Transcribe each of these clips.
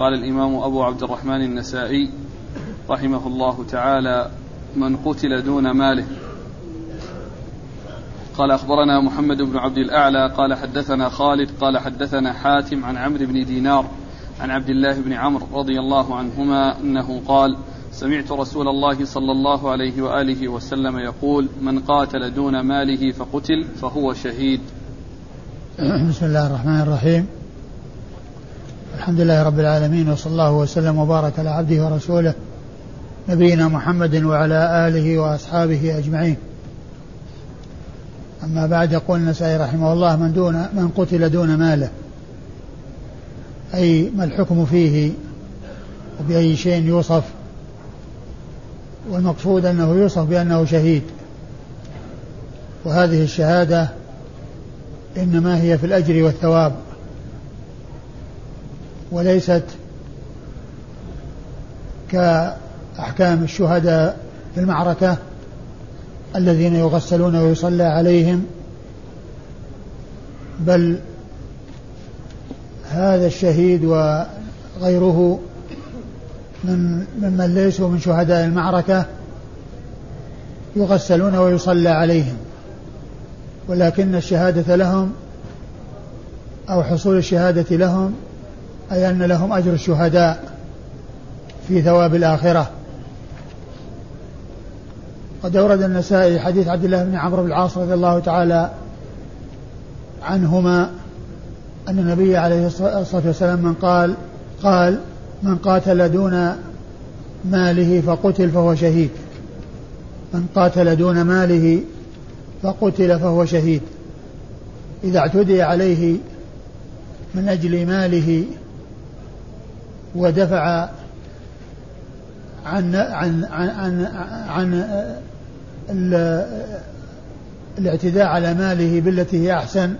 قال الإمام أبو عبد الرحمن النسائي رحمه الله تعالى من قتل دون ماله قال أخبرنا محمد بن عبد الأعلى قال حدثنا خالد قال حدثنا حاتم عن عمرو بن دينار عن عبد الله بن عمرو رضي الله عنهما أنه قال سمعت رسول الله صلى الله عليه وآله وسلم يقول من قاتل دون ماله فقتل فهو شهيد بسم الله الرحمن الرحيم. الحمد لله رب العالمين وصلى الله وسلم وبارك على عبده ورسوله نبينا محمد وعلى آله وأصحابه أجمعين. أما بعد يقول النسائي رحمه الله من دون من قتل دون ماله. أي ما الحكم فيه وبأي شيء يوصف؟ والمقصود أنه يوصف بأنه شهيد. وهذه الشهادة إنما هي في الأجر والثواب. وليست كأحكام الشهداء في المعركة الذين يغسلون ويصلى عليهم بل هذا الشهيد وغيره من ممن ليسوا من شهداء المعركة يغسلون ويصلى عليهم ولكن الشهادة لهم أو حصول الشهادة لهم أي أن لهم أجر الشهداء في ثواب الآخرة. قد أورد النسائي حديث عبد الله بن عمرو بن العاص رضي الله تعالى عنهما أن النبي عليه الصلاة والسلام من قال قال من قاتل دون ماله فقتل فهو شهيد. من قاتل دون ماله فقتل فهو شهيد. إذا اعتدي عليه من أجل ماله ودفع عن عن عن عن, عن الاعتداء على ماله بالتي هي أحسن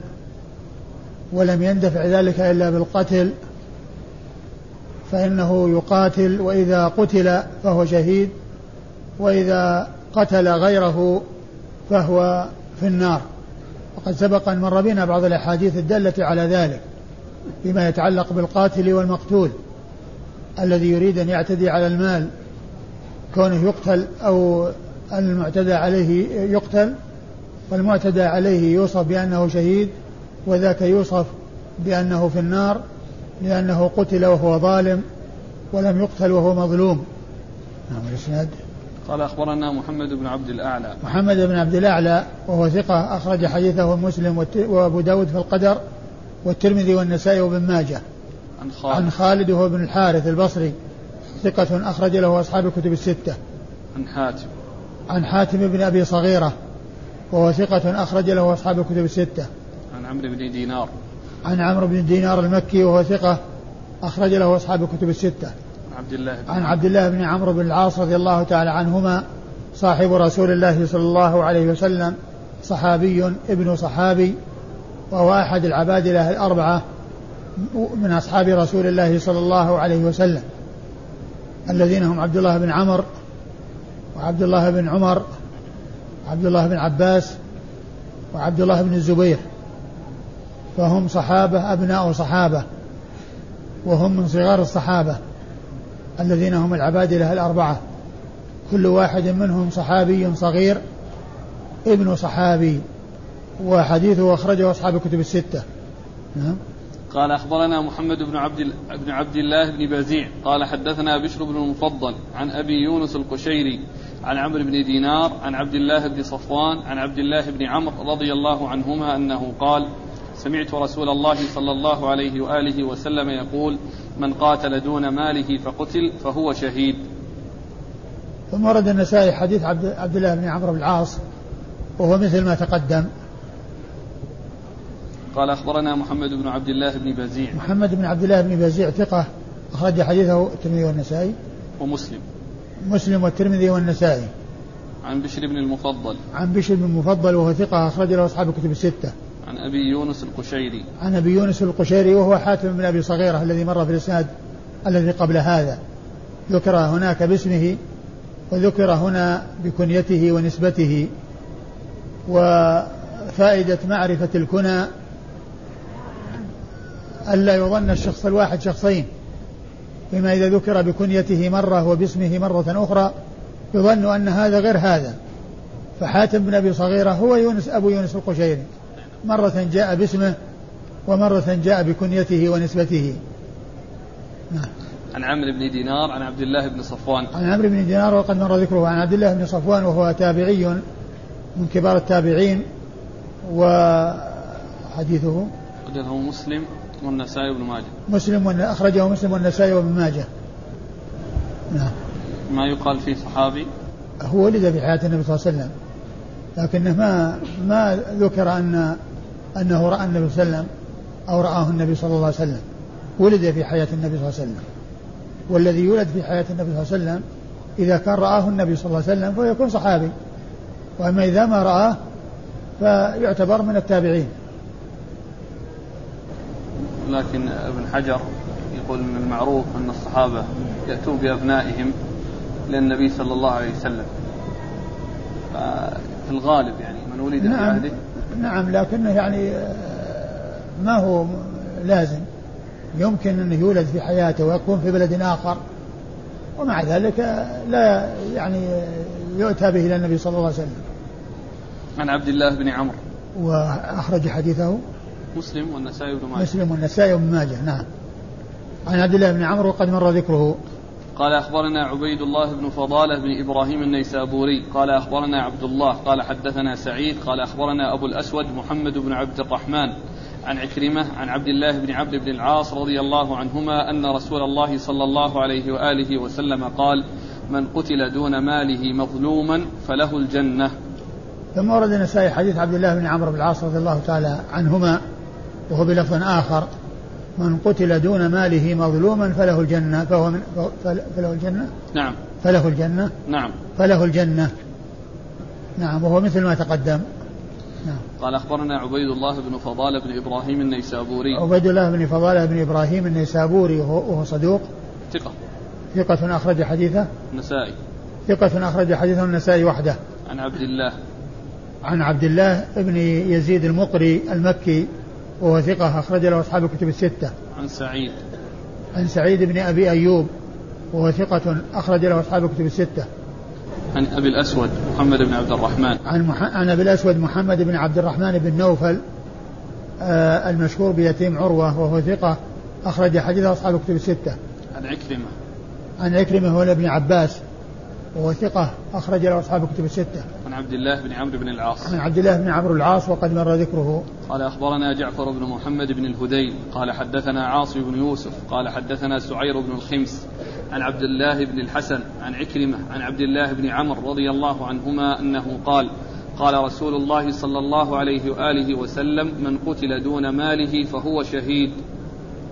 ولم يندفع ذلك إلا بالقتل فإنه يقاتل وإذا قتل فهو شهيد وإذا قتل غيره فهو في النار. وقد سبق أن مر بنا بعض الأحاديث الدالة على ذلك فيما يتعلق بالقاتل والمقتول. الذي يريد أن يعتدي على المال كونه يقتل أو المعتدى عليه يقتل والمعتدى عليه يوصف بأنه شهيد وذاك يوصف بأنه في النار لأنه قتل وهو ظالم ولم يقتل وهو مظلوم. نعم الإسناد. قال أخبرنا محمد بن عبد الأعلى. محمد بن عبد الأعلى وهو ثقة أخرج حديثه مسلم وأبو داود في القدر والترمذي والنسائي وابن ماجه. عن خالد. عن خالد وهو بن الحارث البصري ثقة أخرج له أصحاب الكتب الستة. عن حاتم. عن حاتم بن أبي صغيرة وهو ثقة أخرج له أصحاب الكتب الستة. عن عمرو بن دينار. عن عمرو بن دينار المكي وهو ثقة أخرج له أصحاب الكتب الستة. عن عبد الله بن عن عبد الله بن عمرو بن العاص رضي الله تعالى عنهما صاحب رسول الله صلى الله عليه وسلم صحابي ابن صحابي وهو أحد العبادلة الأربعة من أصحاب رسول الله صلى الله عليه وسلم الذين هم عبد الله بن عمر وعبد الله بن عمر وعبد الله بن عباس وعبد الله بن الزبير فهم صحابة أبناء صحابة وهم من صغار الصحابة الذين هم العبادلة الأربعة كل واحد منهم صحابي صغير ابن صحابي وحديثه أخرجه أصحاب الكتب الستة. نعم. قال أخبرنا محمد بن عبد بن عبد الله بن بزيع قال حدثنا بشر بن المفضل عن أبي يونس القشيري عن عمرو بن دينار عن عبد الله بن صفوان عن عبد الله بن عمرو رضي الله عنهما أنه قال سمعت رسول الله صلى الله عليه وآله وسلم يقول من قاتل دون ماله فقتل فهو شهيد. ثم ورد النسائي حديث عبد, عبد الله بن عمرو بن العاص وهو مثل ما تقدم. قال أخبرنا محمد بن عبد الله بن بزيع. محمد بن عبد الله بن بزيع ثقة أخرج حديثه الترمذي والنسائي. ومسلم. مسلم والترمذي والنسائي. عن بشر بن المفضل. عن بشر بن المفضل وهو ثقة أخرج له أصحاب الكتب الستة. عن أبي يونس القشيري. عن أبي يونس القشيري وهو حاتم بن أبي صغيرة الذي مر في الإسناد الذي قبل هذا. ذكر هناك باسمه وذكر هنا بكنيته ونسبته وفائدة معرفة الكنى ألا يظن الشخص الواحد شخصين. بما إذا ذكر بكنيته مرة وباسمه مرة أخرى يظن أن هذا غير هذا. فحاتم بن أبي صغيرة هو يونس أبو يونس القشيري. مرة جاء باسمه ومرة جاء بكنيته ونسبته. عن عمرو بن دينار عن عبد الله بن صفوان. عن عمرو بن دينار وقد مر ذكره. عن عبد الله بن صفوان وهو تابعي من كبار التابعين وحديثه أخرجه مسلم. والنسائي وابن ماجه. مسلم أخرجه مسلم والنسائي وابن ماجه. نعم. ما يقال فيه صحابي؟ هو ولد في حياة النبي صلى الله عليه وسلم. لكنه ما ما ذكر أن أنه رأى النبي صلى الله عليه وسلم أو رآه النبي صلى الله عليه وسلم. ولد في حياة النبي صلى الله عليه وسلم. والذي يولد في حياة النبي صلى الله عليه وسلم إذا كان رآه النبي صلى الله عليه وسلم فيكون صحابي. وأما إذا ما رآه فيعتبر من التابعين. لكن ابن حجر يقول من المعروف أن الصحابة يأتون بأبنائهم للنبي صلى الله عليه وسلم. في الغالب يعني من ولد نعم. في عهده. نعم لكنه يعني ما هو لازم. يمكن أنه يولد في حياته ويكون في بلد آخر. ومع ذلك لا يعني يؤتى به إلى النبي صلى الله عليه وسلم. عن عبد الله بن عمرو. وأخرج حديثه. مسلم والنسائي بن ماجه. مسلم والنسائي بن ماجه نعم. عن عبد الله بن عمرو وقد مر ذكره. قال أخبرنا عبيد الله بن فضالة بن إبراهيم النيسابوري. قال أخبرنا عبد الله قال حدثنا سعيد قال أخبرنا أبو الأسود محمد بن عبد الرحمن. عن عكرمة عن عبد الله بن عبد بن العاص رضي الله عنهما أن رسول الله صلى الله عليه وآله وسلم قال من قتل دون ماله مظلوما فله الجنة. ثم ورد النسائي حديث عبد الله بن عمرو بن العاص رضي الله تعالى عنهما. وهو بلفظ آخر. من قتل دون ماله مظلوما فله الجنة فهو من فله الجنة؟ نعم. فله الجنة؟ نعم. فله الجنة. نعم وهو مثل ما تقدم. نعم. قال أخبرنا عبيد الله بن فضالة بن إبراهيم النيسابوري. عبيد الله بن فضالة بن إبراهيم النيسابوري وهو صدوق. ثقة. ثقة أخرج حديثه. النسائي. ثقة أخرج حديثه النسائي وحده. عن عبد الله. عن عبد الله بن يزيد المقري المكي. وهو ثقة أخرج له أصحاب الكتب الستة. عن سعيد. عن سعيد بن أبي أيوب وهو ثقة أخرج له أصحاب الكتب الستة. عن أبي الأسود محمد بن عبد الرحمن. عن مح... عن أبي الأسود محمد بن عبد الرحمن بن نوفل آه المشهور بيتيم عروة وهو ثقة أخرج حديث أصحاب الكتب الستة. عن عكرمة. عن عكرمة هو ابن عباس وهو ثقة أخرج له أصحاب الكتب الستة. عن عبد الله بن عمرو بن العاص. عن عبد الله بن عمرو العاص وقد مر ذكره. قال أخبرنا جعفر بن محمد بن الهذيل قال حدثنا عاصم بن يوسف. قال حدثنا سعير بن الخمس. عن عبد الله بن الحسن. عن عكرمة. عن عبد الله بن عمرو رضي الله عنهما أنه قال قال رسول الله صلى الله عليه وآله وسلم من قتل دون ماله فهو شهيد.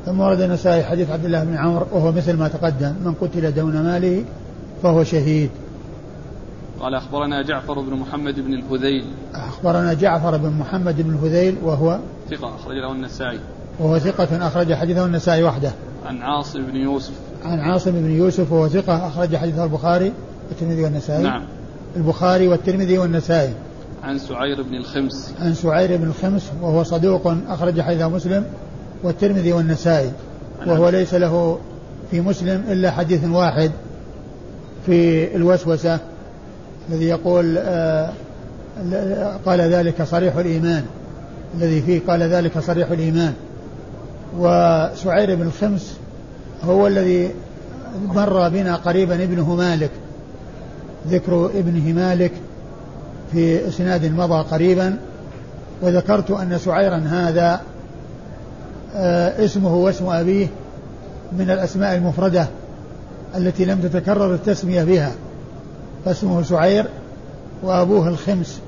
ثم ورد النسائي حديث عبد الله بن عمرو وهو مثل ما تقدم من قتل دون ماله فهو شهيد. قال أخبرنا جعفر بن محمد بن الهذيل. أخبرنا جعفر بن محمد بن الهذيل وهو ثقة أخرج له النسائي. وهو ثقة أخرج حديثه النسائي وحده. عن عاصم بن يوسف. عن عاصم بن يوسف وهو ثقة أخرج حديثه البخاري والترمذي والنسائي. نعم. البخاري والترمذي والنسائي. عن سعير بن الخمس. عن سعير بن الخمس وهو صدوق أخرج حديثه مسلم والترمذي والنسائي. وهو ليس له في مسلم إلا حديث واحد في الوسوسة. الذي يقول آه قال ذلك صريح الإيمان. الذي فيه قال ذلك صريح الإيمان. وسعير بن الخمس هو الذي مر بنا قريبا ابنه مالك. ذكر ابنه مالك في إسناد مضى قريبا. وذكرت أن سعيرا هذا آه اسمه واسم أبيه من الأسماء المفردة التي لم تتكرر التسمية بها. فاسمه سعير وأبوه الخمس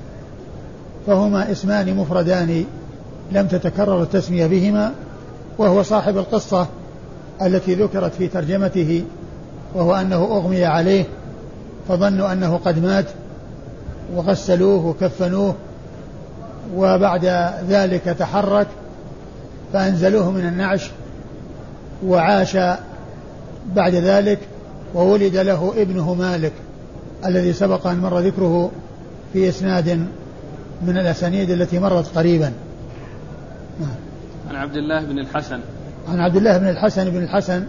فهما اسمان مفردان لم تتكرر التسمية بهما وهو صاحب القصة التي ذكرت في ترجمته وهو أنه أغمي عليه فظنوا أنه قد مات وغسلوه وكفنوه وبعد ذلك تحرك فأنزلوه من النعش وعاش بعد ذلك وولد له ابنه مالك. الذي سبق أن مر ذكره في إسناد من الأسانيد التي مرت قريبا. عن عبد الله بن الحسن. عن عبد الله بن الحسن بن الحسن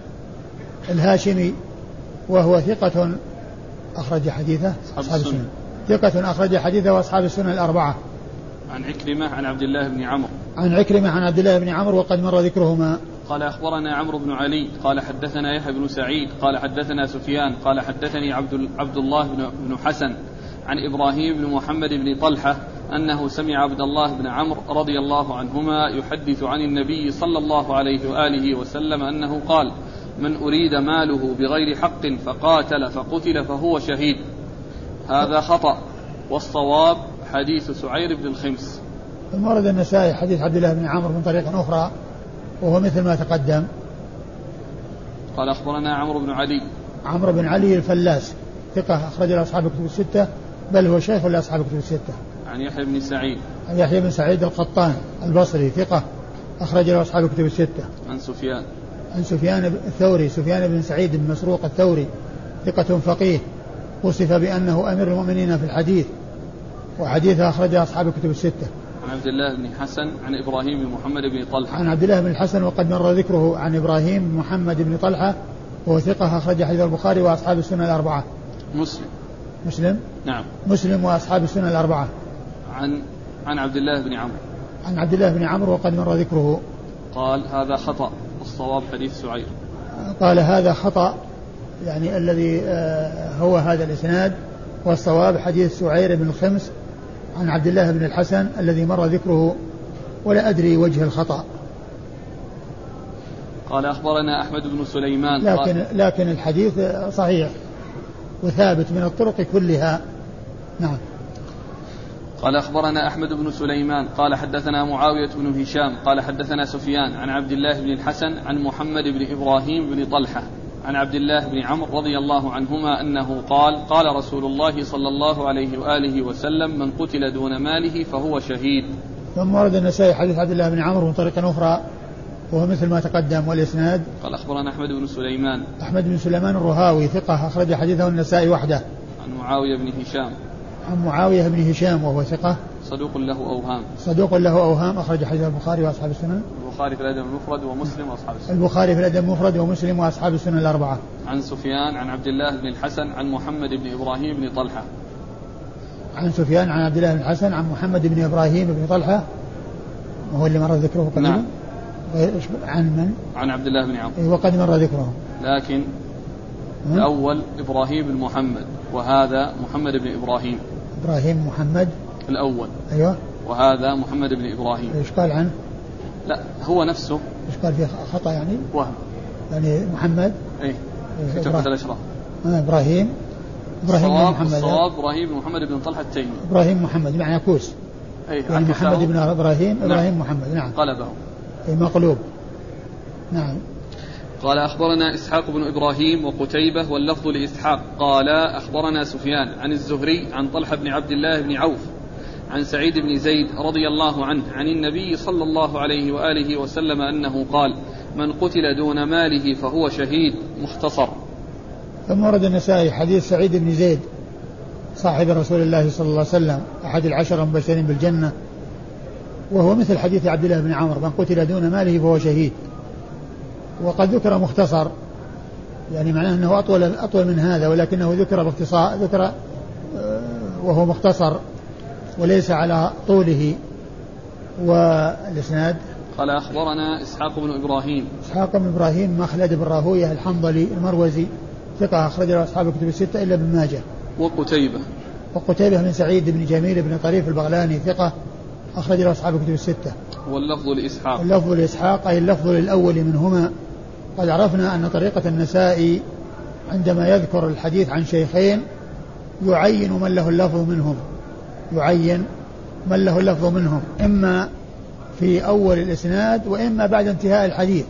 الهاشمي وهو ثقة أخرج حديثه أصحاب السنن ثقة أخرج حديثه وأصحاب السنن الأربعة. عن عكرمة عن عبد الله بن عمرو. عن عكرمة عن عبد الله بن عمرو وقد مر ذكرهما. قال أخبرنا عمرو بن علي قال حدثنا يحيى بن سعيد قال حدثنا سفيان قال حدثني عبد, عبد الله بن حسن عن إبراهيم بن محمد بن طلحة أنه سمع عبد الله بن عمرو رضي الله عنهما يحدث عن النبي صلى الله عليه وآله وسلم أنه قال من أريد ماله بغير حق فقاتل فقتل فهو شهيد هذا خطأ والصواب حديث سعير بن الخمس. ورد النسائي حديث عبد الله بن عمرو من طريق أخرى وهو مثل ما تقدم. قال أخبرنا عمرو بن علي. عمرو بن علي الفلاس ثقة أخرج له أصحاب الكتب الستة بل هو شيخ لأصحاب الكتب الستة. عن يحيى بن سعيد. عن يحيى بن سعيد القطان البصري ثقة أخرج له أصحاب الكتب الستة. عن سفيان. عن سفيان الثوري سفيان بن سعيد بن مسروق الثوري ثقة فقيه. وصف بأنه أمير المؤمنين في الحديث وحديثه أخرجه أصحاب الكتب الستة. عن عبد الله بن حسن عن إبراهيم بن محمد بن طلحة. عن عبد الله بن الحسن وقد مر ذكره عن إبراهيم بن محمد بن طلحة وهو ثقة أخرج حديث البخاري وأصحاب السنة الأربعة. مسلم. مسلم؟ نعم. مسلم وأصحاب السنة الأربعة. عن عن عبد الله بن عمرو. عن عبد الله بن عمرو وقد مر ذكره. قال هذا خطأ والصواب حديث سعير قال هذا خطأ يعني الذي آه، هو هذا الإسناد والصواب حديث سعير بن الخمس عن عبد الله بن الحسن الذي مر ذكره ولا أدري وجه الخطأ. قال أخبرنا أحمد بن سليمان لكن لكن الحديث صحيح وثابت من الطرق كلها. نعم. قال أخبرنا أحمد بن سليمان قال حدثنا معاوية بن هشام قال حدثنا سفيان عن عبد الله بن الحسن عن محمد بن إبراهيم بن طلحة. عن عبد الله بن عمرو رضي الله عنهما أنه قال قال رسول الله صلى الله عليه وآله وسلم من قتل دون ماله فهو شهيد. ثم ورد النسائي حديث عبد الله بن عمرو من طريق أخرى وهو مثل ما تقدم والإسناد قال أخبرنا أحمد بن سليمان. أحمد بن سليمان الرهاوي ثقة أخرج حديثه النسائي وحده. عن معاوية بن هشام. عن معاوية بن هشام وهو ثقة. صدوق له أوهام. صدوق له أوهام أخرج حديث البخاري وأصحاب السنن. البخاري في الأدب المفرد ومسلم وأصحاب السنن البخاري في الأدب المفرد ومسلم وأصحاب السنن الأربعة. عن سفيان عن عبد الله بن الحسن عن محمد بن إبراهيم بن طلحة. عن سفيان عن عبد الله بن الحسن عن محمد بن إبراهيم بن طلحة. وهو اللي مر ذكره قبل نعم. عن من؟ عن عبد الله بن عمرو وقد مر ذكره. لكن الأول إبراهيم بن محمد وهذا محمد بن إبراهيم. إبراهيم محمد. الأول. أيوه. وهذا محمد بن إبراهيم. إيش قال عنه؟ لا هو نفسه إيش قال فيه خطأ يعني؟ وهم يعني محمد؟ إيه في إيه، تحفة الأشراف. آه إبراهيم. إبراهيم بن محمد الصواب إبراهيم بن محمد بن طلحة التيمي. إبراهيم محمد معنى كوس أي يعني محمد بن إبراهيم نعم. إبراهيم محمد نعم. قلبه أي مقلوب. نعم. قال أخبرنا إسحاق بن إبراهيم وقتيبة واللفظ لإسحاق. قال أخبرنا سفيان عن الزهري عن طلحة بن عبد الله بن عوف. عن سعيد بن زيد رضي الله عنه عن النبي صلى الله عليه وآله وسلم أنه قال من قتل دون ماله فهو شهيد. مختصر. ثم ورد النسائي حديث سعيد بن زيد صاحب رسول الله صلى الله عليه وسلم أحد العشرة المبشرين بالجنة. وهو مثل حديث عبد الله بن عمر من قتل دون ماله فهو شهيد. وقد ذكر مختصر يعني معناه أنه اطول أطول من هذا ولكنه ذكر باختصار ذكر آه، وهو مختصر. وليس على طوله والإسناد. قال أخبرنا إسحاق بن إبراهيم. إسحاق بن إبراهيم مخلد بن راهوية الحنظلي المروزي ثقة أخرج له أصحاب الكتب الستة إلا ابن ماجه. وقتيبة. وقتيبة بن سعيد بن جميل بن طريف البغلاني ثقة أخرج له أصحاب الكتب الستة. واللفظ لإسحاق. اللفظ لإسحاق أي اللفظ للأول منهما. قد عرفنا أن طريقة النسائي عندما يذكر الحديث عن شيخين يعين من له اللفظ منهم. يعين من له اللفظ منهم إما في أول الإسناد وإما بعد انتهاء الحديث.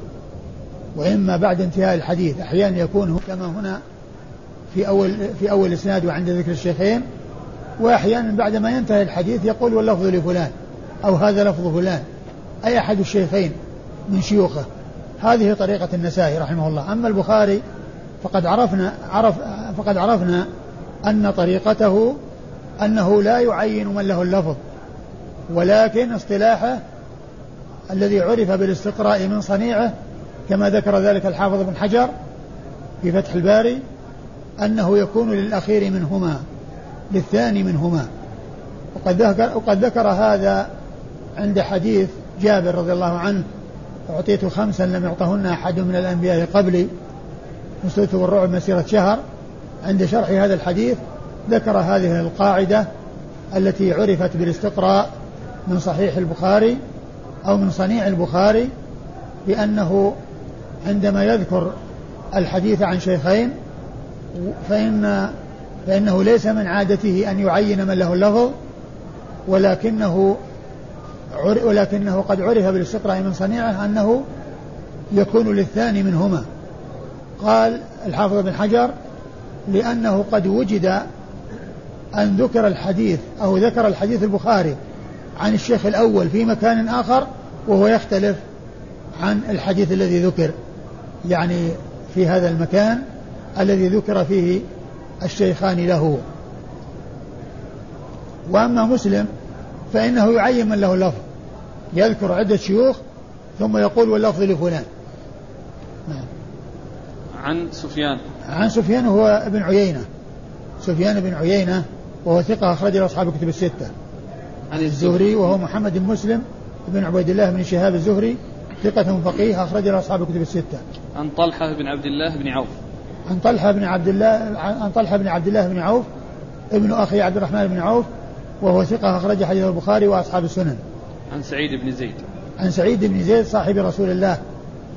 وإما بعد انتهاء الحديث. أحيانا يكون كما هنا في أول في أول الإسناد وعند ذكر الشيخين. وأحيانا بعدما ينتهي الحديث يقول واللفظ لفلان أو هذا لفظ فلان. أي أحد الشيخين من شيوخه. هذه طريقة النسائي رحمه الله. أما البخاري فقد عرفنا عرف فقد عرفنا أن طريقته أنه لا يعين من له اللفظ ولكن اصطلاحه الذي عرف بالاستقراء من صنيعه كما ذكر ذلك الحافظ بن حجر في فتح الباري أنه يكون للأخير منهما للثاني منهما. وقد ذكر, وقد ذكر هذا عند حديث جابر رضي الله عنه أعطيت خمسا لم يعطهن أحد من الأنبياء قبلي نسلت والرعب مسيرة شهر عند شرح هذا الحديث ذكر هذه القاعدة التي عرفت بالاستقراء من صحيح البخاري أو من صنيع البخاري بأنه عندما يذكر الحديث عن شيخين فإن فإنه ليس من عادته أن يعين من له اللفظ ولكنه ولكنه قد عرف بالاستقراء من صنيعه أنه يكون للثاني منهما. قال الحافظ بن حجر لأنه قد وجد أن ذكر الحديث أو ذكر الحديث البخاري عن الشيخ الأول في مكان آخر وهو يختلف عن الحديث الذي ذكر يعني في هذا المكان الذي ذكر فيه الشيخان له. وأما مسلم فإنه يعين من له لفظ يذكر عدة شيوخ ثم يقول واللفظ لفلان. نعم. عن سفيان. عن سفيان هو ابن عيينة. سفيان بن عيينة وهو ثقة أخرج له أصحاب الكتب الستة عن الزهري وهو محمد بن مسلم بن عبيد الله بن شهاب الزهري ثقة فقيه أخرج له أصحاب الكتب الستة. عن طلحة بن عبد الله بن عوف. عن طلحة بن عبد الله عن طلحة بن عبد الله بن عوف ابن أخي عبد الرحمن بن عوف وهو ثقة أخرج حديث البخاري وأصحاب السنن. عن سعيد بن زيد. عن سعيد بن زيد صاحب رسول الله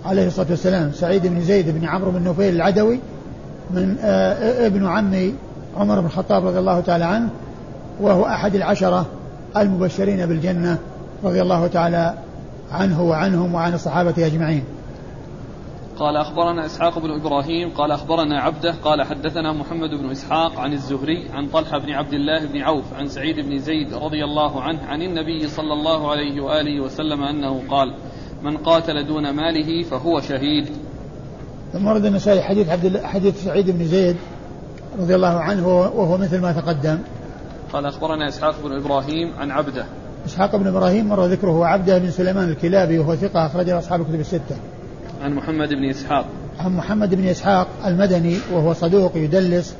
عليه الصلاة والسلام سعيد بن زيد بن عمرو بن نفيل العدوي من آه ابن عمي عمر بن الخطاب رضي الله تعالى عنه وهو أحد العشرة المبشرين بالجنة رضي الله تعالى عنه وعنهم وعن الصحابة أجمعين. قال أخبرنا إسحاق بن إبراهيم قال أخبرنا عبده قال حدثنا محمد بن إسحاق عن الزهري عن طلحة بن عبد الله بن عوف عن سعيد بن زيد رضي الله عنه عن النبي صلى الله عليه وآله وسلم أنه قال من قاتل دون ماله فهو شهيد. ثم ورد النسائي حديث عبد حديث سعيد بن زيد رضي الله عنه وهو مثل ما تقدم. قال أخبرنا إسحاق بن إبراهيم عن عبده. إسحاق بن إبراهيم مر ذكره عبده بن سليمان الكلابي وهو ثقة أخرج أصحاب الكتب الستة. عن محمد بن إسحاق. عن محمد بن إسحاق المدني وهو صدوق يدلس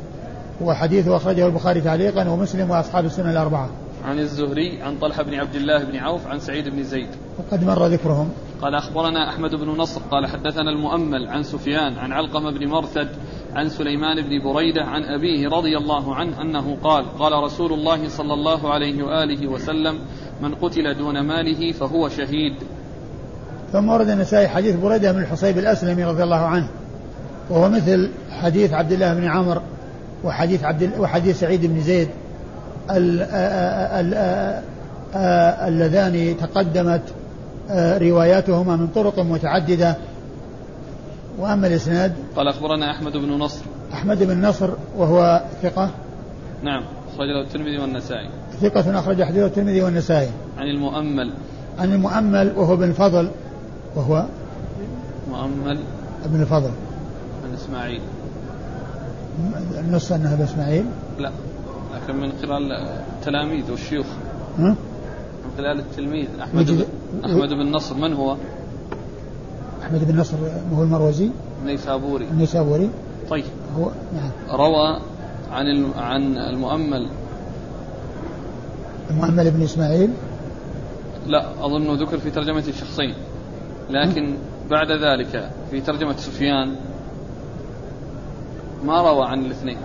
وحديثه أخرجه البخاري تعليقا ومسلم وأصحاب السنة الأربعة. عن الزهري عن طلحة بن عبد الله بن عوف عن سعيد بن زيد. وقد مر ذكرهم. قال أخبرنا أحمد بن نصر قال حدثنا المؤمل عن سفيان عن علقمة بن مرثد عن سليمان بن بريدة عن أبيه رضي الله عنه أنه قال قال رسول الله صلى الله عليه وآله وسلم من قتل دون ماله فهو شهيد. ثم ورد النسائي حديث بريدة بن الحصيب الأسلمي رضي الله عنه وهو مثل حديث عبد الله بن عمر وحديث عبد وحديث سعيد بن زيد اللذان تقدمت رواياتهما من طرق متعددة وأما الإسناد قال أخبرنا أحمد بن نصر. أحمد بن نصر وهو ثقة. نعم أخرج له الترمذي والنسائي. ثقة أخرج حديث الترمذي والنسائي. عن المؤمل. عن المؤمل وهو بن فضل وهو مؤمل. ابن الفضل عن إسماعيل. النص أنها بإسماعيل؟ لا لكن من خلال التلاميذ والشيوخ. ها؟ من خلال التلميذ. أحمد بن أحمد بن نصر من هو؟ أحمد بن نصر هو المروزي. النيسابوري. النيسابوري. طيب. هو نعم. روى عن عن المؤمل. المؤمل بن إسماعيل. لا أظنه ذكر في ترجمة الشخصين. لكن بعد ذلك في ترجمة سفيان ما روى عن الاثنين.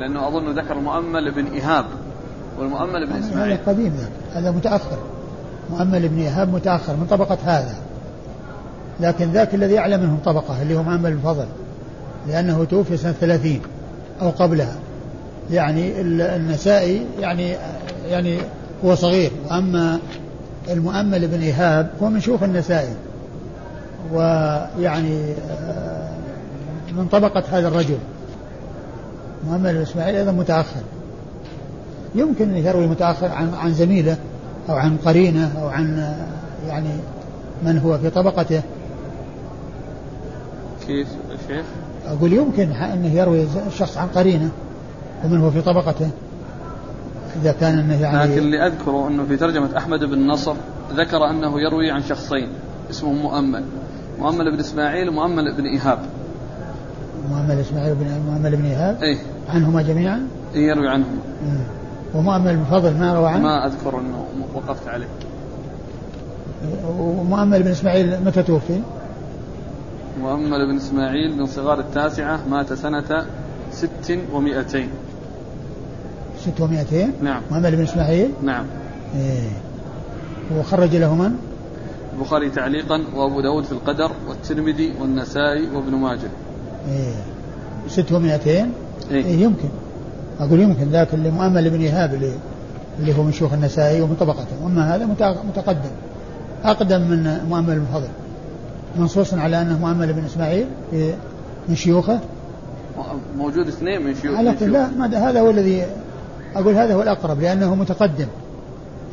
لأنه أظن ذكر المؤمل بن إيهاب والمؤمل بن إسماعيل. هذا قديم هذا متأخر. مؤمل بن إيهاب متأخر من طبقة هذا. لكن ذاك الذي أعلى منهم طبقة اللي هو مؤمل بن فضل لأنه توفي سنة ثلاثين أو قبلها. يعني النسائي يعني يعني هو صغير. وأما المؤمل بن إيهاب هو من شيوخ النسائي. ويعني آه، من طبقة هذا الرجل. مؤمل بن إسماعيل أيضا متأخر. يمكن أن يروي متأخر عن عن زميله أو عن قرينه أو عن آه، يعني من هو في طبقته. كيف شيخ؟ أقول يمكن أنه يروي الشخص عن قرينة ومن هو في طبقته إذا كان أنه يعني لكن اللي أذكره أنه في ترجمة أحمد بن نصر ذكر أنه يروي عن شخصين اسمهم مؤمل مؤمل بن إسماعيل ومؤمل بن إيهاب. مؤمل إسماعيل بن مؤمل بن إيهاب؟ إيه. عنهما جميعا؟ إيه يروي عنهم. مم. ومؤمل بن فضل ما روى عنه؟ ما أذكر أنه وقفت عليه. ومؤمل بن إسماعيل متى توفي؟ مؤمل بن إسماعيل من صغار التاسعة مات سنة ست ومائتين ست ومائتين نعم. مؤمل بن إسماعيل؟ نعم. إيه. وخرج له من؟ البخاري تعليقا وأبو داود في القدر والترمذي والنسائي وابن ماجه. إيه. ست ومائتين إيه. إيه يمكن. أقول يمكن ذاك اللي مؤمل بن إيهاب اللي, اللي هو من شيوخ النسائي ومن طبقته. أما هذا متقدم. أقدم من مؤمل بن فضل. منصوص على أنه مؤمل بن إسماعيل في- من شيوخه؟ موجود اثنين من شيوخ على من كل شيوخ. لا هذا هو الذي أقول هذا هو الأقرب لأنه متقدم.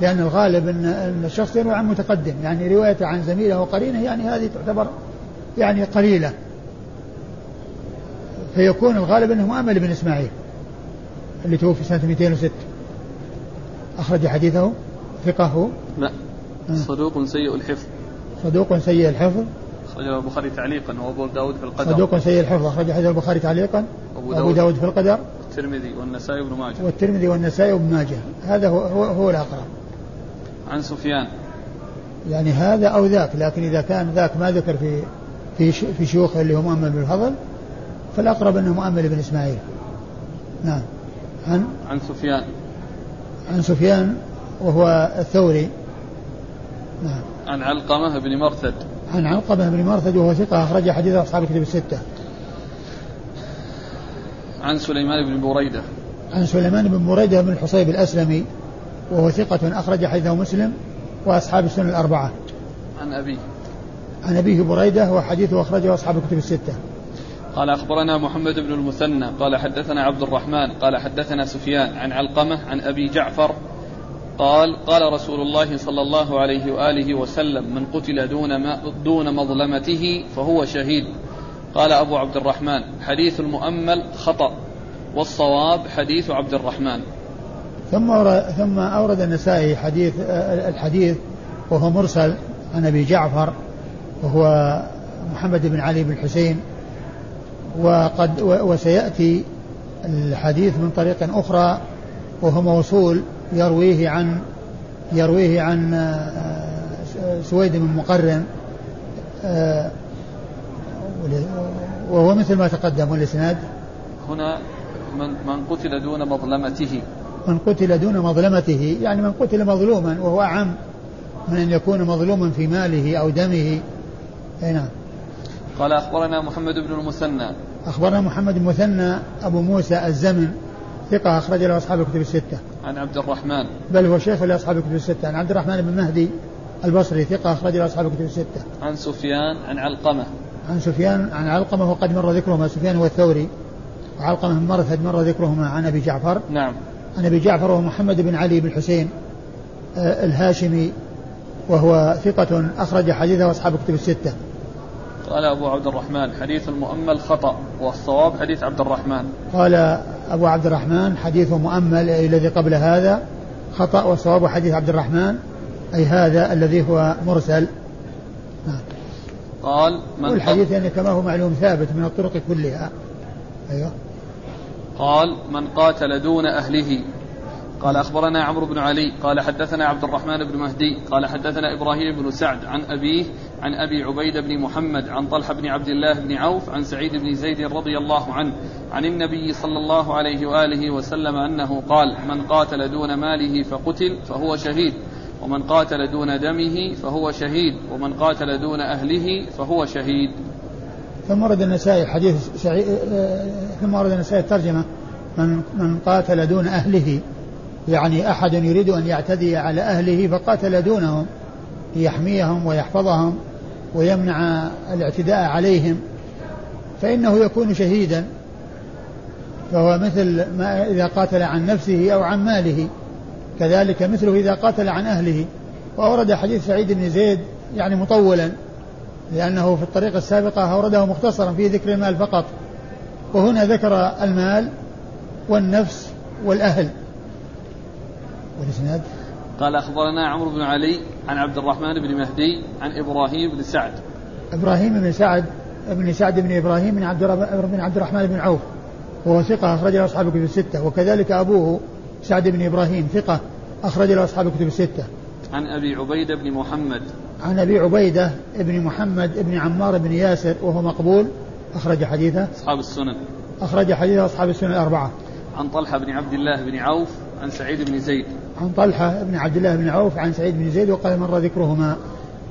لأن الغالب أن الشخص يروي عن متقدم يعني روايته عن زميله وقرينه يعني هذه تعتبر يعني قليلة. فيكون الغالب أنه مؤمل بن إسماعيل اللي توفي سنة 206 أخرج حديثه ثقة هو؟ لا. صدوق سيء الحفظ. صدوق سيء الحفظ؟ أخرجه البخاري تعليقا وأبو داود في القدر. صدوق سيء الحفظ أخرج حديث البخاري تعليقا أبو أبو داود. داود في القدر. الترمذي والنسائي وابن ماجه. والترمذي والنسائي وابن ماجه. هذا هو, هو, هو الأقرب. عن سفيان. يعني هذا أو ذاك لكن إذا كان ذاك ما ذكر في في في شيوخه اللي هو مؤمل بن الفضل فالأقرب أنه مؤمل بن إسماعيل. نعم. عن عن سفيان. عن سفيان وهو الثوري. نعم. عن علقمة بن مرثد. عن علقمة بن مرثد وهو ثقة أخرج حديث أصحاب الكتب الستة. عن سليمان بن بريدة. عن سليمان بن بريدة بن الحصيب الأسلمي وهو ثقة أخرج حديثه مسلم وأصحاب السنن الأربعة. عن أبيه. عن أبيه بريدة وحديثه أخرجه أصحاب الكتب الستة. قال أخبرنا محمد بن المثنى قال حدثنا عبد الرحمن قال حدثنا سفيان عن علقمة عن أبي جعفر قال قال رسول الله صلى الله عليه وآله وسلم من قتل دون ما دون مظلمته فهو شهيد. قال أبو عبد الرحمن حديث المؤمل خطأ والصواب حديث عبد الرحمن. ثم ثم أورد النسائي حديث الحديث وهو مرسل عن أبي جعفر وهو محمد بن علي بن الحسين وقد وسيأتي الحديث من طريق أخرى وهو موصول يرويه عن يرويه عن آه، سويد بن مقرن آه، وهو مثل ما تقدم والإسناد. هنا من, من قتل دون مظلمته. من قتل دون مظلمته يعني من قتل مظلوما وهو أعم من أن يكون مظلوما في ماله أو دمه. نعم. قال أخبرنا محمد بن المثنى. أخبرنا محمد المثنى أبو موسى الزمن ثقة أخرج له أصحاب الكتب الستة. عن عبد الرحمن. بل هو شيخ لأصحاب الكتب الستة. عن عبد الرحمن بن مهدي البصري ثقة أخرج له أصحاب الكتب الستة. عن سفيان عن علقمة. عن سفيان عن علقمة وقد مر ذكرهما سفيان هو الثوري وعلقمة بن مرثد مر ذكرهما عن أبي جعفر. نعم. عن أبي جعفر وهو محمد بن علي بن حسين آه، الهاشمي وهو ثقة أخرج حديثه أصحاب الكتب الستة. قال أبو عبد الرحمن حديث المؤمل خطأ والصواب حديث عبد الرحمن. قال أبو عبد الرحمن حديث مؤمل أي الذي قبل هذا خطأ والصواب حديث عبد الرحمن أي هذا الذي هو مرسل. نعم. قال من والحديث يعني كما هو معلوم ثابت من الطرق كلها. أيوه. قال من قاتل دون أهله قال أخبرنا عمرو بن علي قال حدثنا عبد الرحمن بن مهدي قال حدثنا إبراهيم بن سعد عن أبيه عن أبي عبيدة بن محمد عن طلحة بن عبد الله بن عوف عن سعيد بن زيد رضي الله عنه عن النبي صلى الله عليه وآله وسلم أنه قال من قاتل دون ماله فقتل فهو شهيد ومن قاتل دون دمه فهو شهيد ومن قاتل دون أهله فهو شهيد ثم ورد النسائي حديث سعي... آه، ثم ورد النسائي الترجمة من من قاتل دون أهله يعني أحد يريد أن يعتدي على أهله فقاتل دونهم ليحميهم ويحفظهم ويمنع الاعتداء عليهم فإنه يكون شهيدا فهو مثل ما إذا قاتل عن نفسه أو عن ماله كذلك مثله إذا قاتل عن أهله. وأورد حديث سعيد بن زيد يعني مطولا لأنه في الطريقة السابقة أورده مختصرا في ذكر المال فقط وهنا ذكر المال والنفس والأهل. والإسناد؟ قال أخبرنا عمرو بن علي عن عبد الرحمن بن مهدي عن إبراهيم بن سعد. إبراهيم بن سعد بن سعد بن إبراهيم بن عبد بن عبد الرحمن بن عوف وهو ثقة أخرج له أصحاب الكتب الستة وكذلك أبوه سعد بن إبراهيم ثقة أخرج له أصحاب الكتب الستة. عن أبي عبيدة بن محمد. عن أبي عبيدة بن محمد بن عمار بن ياسر وهو مقبول أخرج حديثه. أصحاب السنن. أخرج حديثه أصحاب السنن الأربعة. عن طلحة بن عبد الله بن عوف عن سعيد بن زيد. عن طلحة بن عبد الله بن عوف عن سعيد بن زيد وقال مر ذكرهما.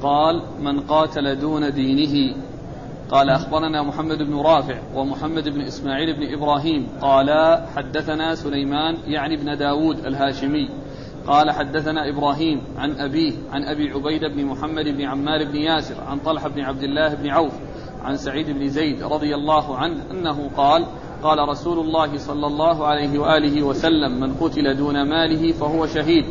قال من قاتل دون دينه قال أخبرنا محمد بن رافع ومحمد بن إسماعيل بن إبراهيم. قال حدثنا سليمان يعني بن داود الهاشمي. قال حدثنا إبراهيم عن أبيه عن أبي عبيدة بن محمد بن عمار بن ياسر عن طلحة بن عبد الله بن عوف عن سعيد بن زيد رضي الله عنه أنه قال قال رسول الله صلى الله عليه وآله وسلم من قتل دون ماله فهو شهيد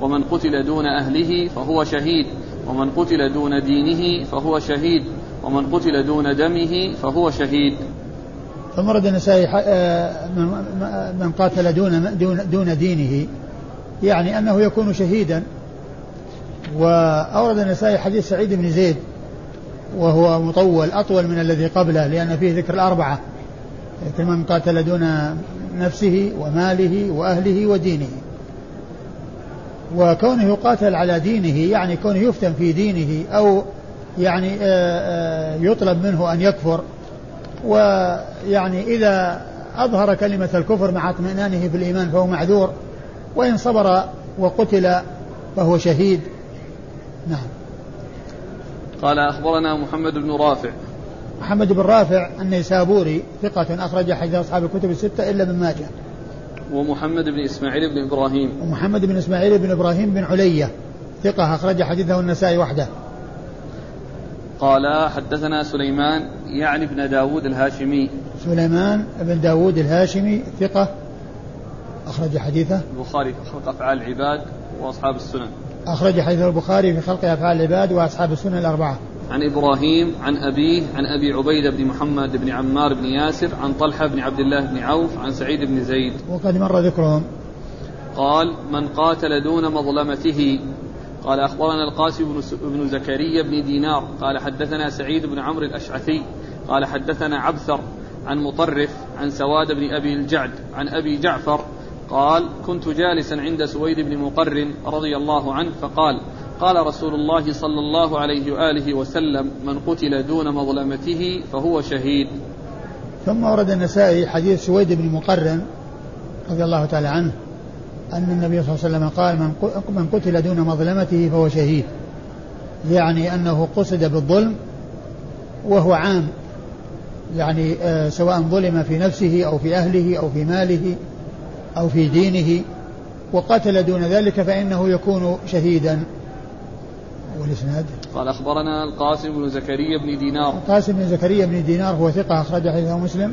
ومن قتل دون أهله فهو شهيد ومن قتل دون دينه فهو شهيد ومن قتل دون دمه فهو شهيد. ثم ورد النسائي آه، من قاتل دون دون دون دينه يعني أنه يكون شهيدا. وأورد النسائي حديث سعيد بن زيد وهو مطول أطول من الذي قبله لأن فيه ذكر الأربعة. ذكر من قاتل دون نفسه وماله وأهله ودينه. وكونه يقاتل على دينه يعني كونه يفتن في دينه أو يعني آه، آه، يطلب منه أن يكفر. ويعني إذا أظهر كلمة الكفر مع اطمئنانه في الإيمان فهو معذور. وإن صبر وقتل فهو شهيد. نعم. قال أخبرنا محمد بن رافع. محمد بن رافع النيسابوري ثقة أخرج حديث أصحاب الكتب الستة إلا من ماجه. ومحمد بن إسماعيل بن إبراهيم. ومحمد بن إسماعيل بن إبراهيم بن علية ثقة أخرج حديثه النسائي وحده. قال حدثنا سليمان يعني ابن داود الهاشمي. سليمان بن داود الهاشمي ثقة أخرج حديثه. البخاري في خلق أفعال العباد وأصحاب السنن. أخرج حديث البخاري في خلق أفعال العباد وأصحاب السنن الأربعة. عن إبراهيم عن أبيه عن أبي عبيدة بن محمد بن عمار بن ياسر عن طلحة بن عبد الله بن عوف عن سعيد بن زيد. وقد مر ذكرهم. قال من قاتل دون مظلمته. قال أخبرنا القاسم بن زكريا بن دينار. قال حدثنا سعيد بن عمرو الأشعثي. قال حدثنا عبثر عن مطرف عن سواد بن أبي الجعد عن أبي جعفر. قال كنت جالسا عند سويد بن مقر رضي الله عنه فقال قال رسول الله صلى الله عليه وآله وسلم من قتل دون مظلمته فهو شهيد. ثم ورد النسائي حديث سويد بن مقرن رضي الله تعالى عنه أن النبي صلى الله عليه وسلم قال من قتل دون مظلمته فهو شهيد. يعني أنه قصد بالظلم وهو عام يعني آه سواء ظلم في نفسه أو في أهله أو في ماله أو في دينه وقتل دون ذلك فإنه يكون شهيدا. والإسناد. قال أخبرنا القاسم بن زكريا بن دينار. القاسم بن زكريا بن دينار هو ثقة أخرج حديثه مسلم.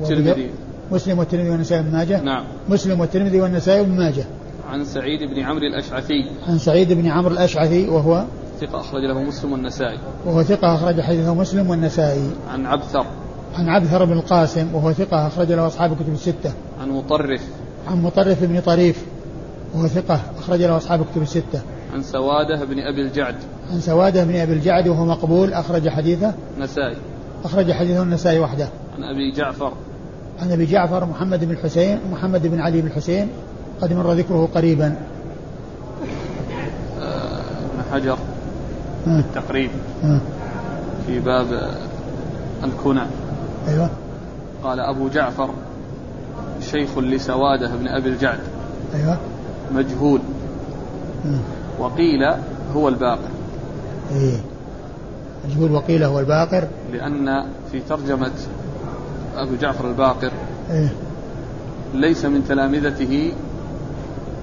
الترمذي مسلم والترمذي والنسائي بن ماجه. نعم. مسلم والترمذي والنسائي بن ماجه. عن سعيد بن عمرو الأشعثي. عن سعيد بن عمرو الأشعثي وهو ثقة أخرج له مسلم والنسائي. وهو ثقة أخرج حديثه مسلم والنسائي. عن عبثر. عن عبثر بن القاسم وهو ثقة أخرج له أصحاب الكتب الستة. عن مطرف. عن مطرف بن طريف وهو ثقة أخرج له أصحاب الكتب الستة. عن سوادة بن أبي الجعد. عن سوادة بن أبي الجعد وهو مقبول أخرج حديثه. نسائي أخرج حديثه النسائي وحده. عن أبي جعفر. عن أبي جعفر محمد بن الحسين محمد بن علي بن الحسين قد مر ذكره قريبا. ابن حجر. تقريب في باب الكنى. أيوه. قال أبو جعفر شيخ لسوادة بن أبي الجعد. أيوه. مجهول. وقيل هو الباقر. إيه. مجهول وقيل هو الباقر. لأن في ترجمة أبو جعفر الباقر إيه؟ ليس من تلامذته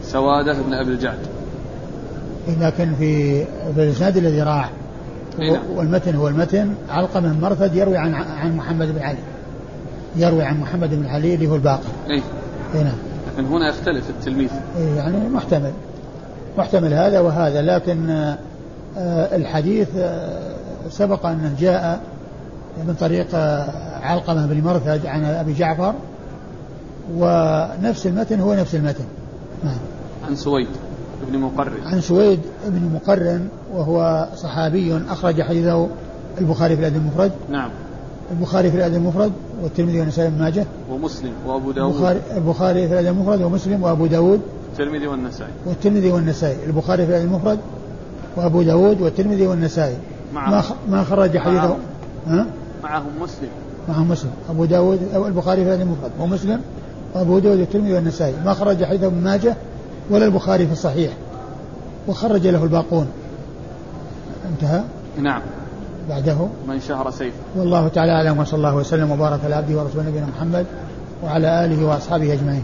سوادة بن أبي الجعد. إيه لكن في في الإسناد الذي راح. إيه والمتن هو المتن. علقمة مرثد يروي عن عن محمد بن علي. يروي عن محمد بن علي اللي هو الباقر. إيه. إيه نعم. لكن هنا يختلف التلميذ. إيه يعني محتمل. محتمل هذا وهذا لكن آه الحديث آه سبق أنه جاء من طريق علقمة بن مرثد عن أبي جعفر ونفس المتن هو نفس المتن. نعم. عن سويد بن مقرن. عن سويد بن مقرن وهو صحابي أخرج حديثه البخاري في الأدب المفرد. نعم. البخاري في الأدب المفرد والترمذي والنسائي بن ماجه. ومسلم وأبو داود. البخاري, البخاري في الأدب المفرد ومسلم وأبو داود. الترمذي والنسائي. والترمذي والنسائي. البخاري في المفرد وأبو داود والترمذي والنسائي. ما ما خرج حديثه. ها؟ معهم مسلم. معهم مسلم. أبو داود أو البخاري في المفرد. ومسلم وأبو داود والترمذي والنسائي. ما خرج حديثه ابن ماجه ولا البخاري في الصحيح. وخرج له الباقون. انتهى؟ نعم. بعده. من شهر سيف. والله تعالى أعلم وصلى الله وسلم وبارك على عبده ورسوله نبينا محمد وعلى آله وأصحابه أجمعين.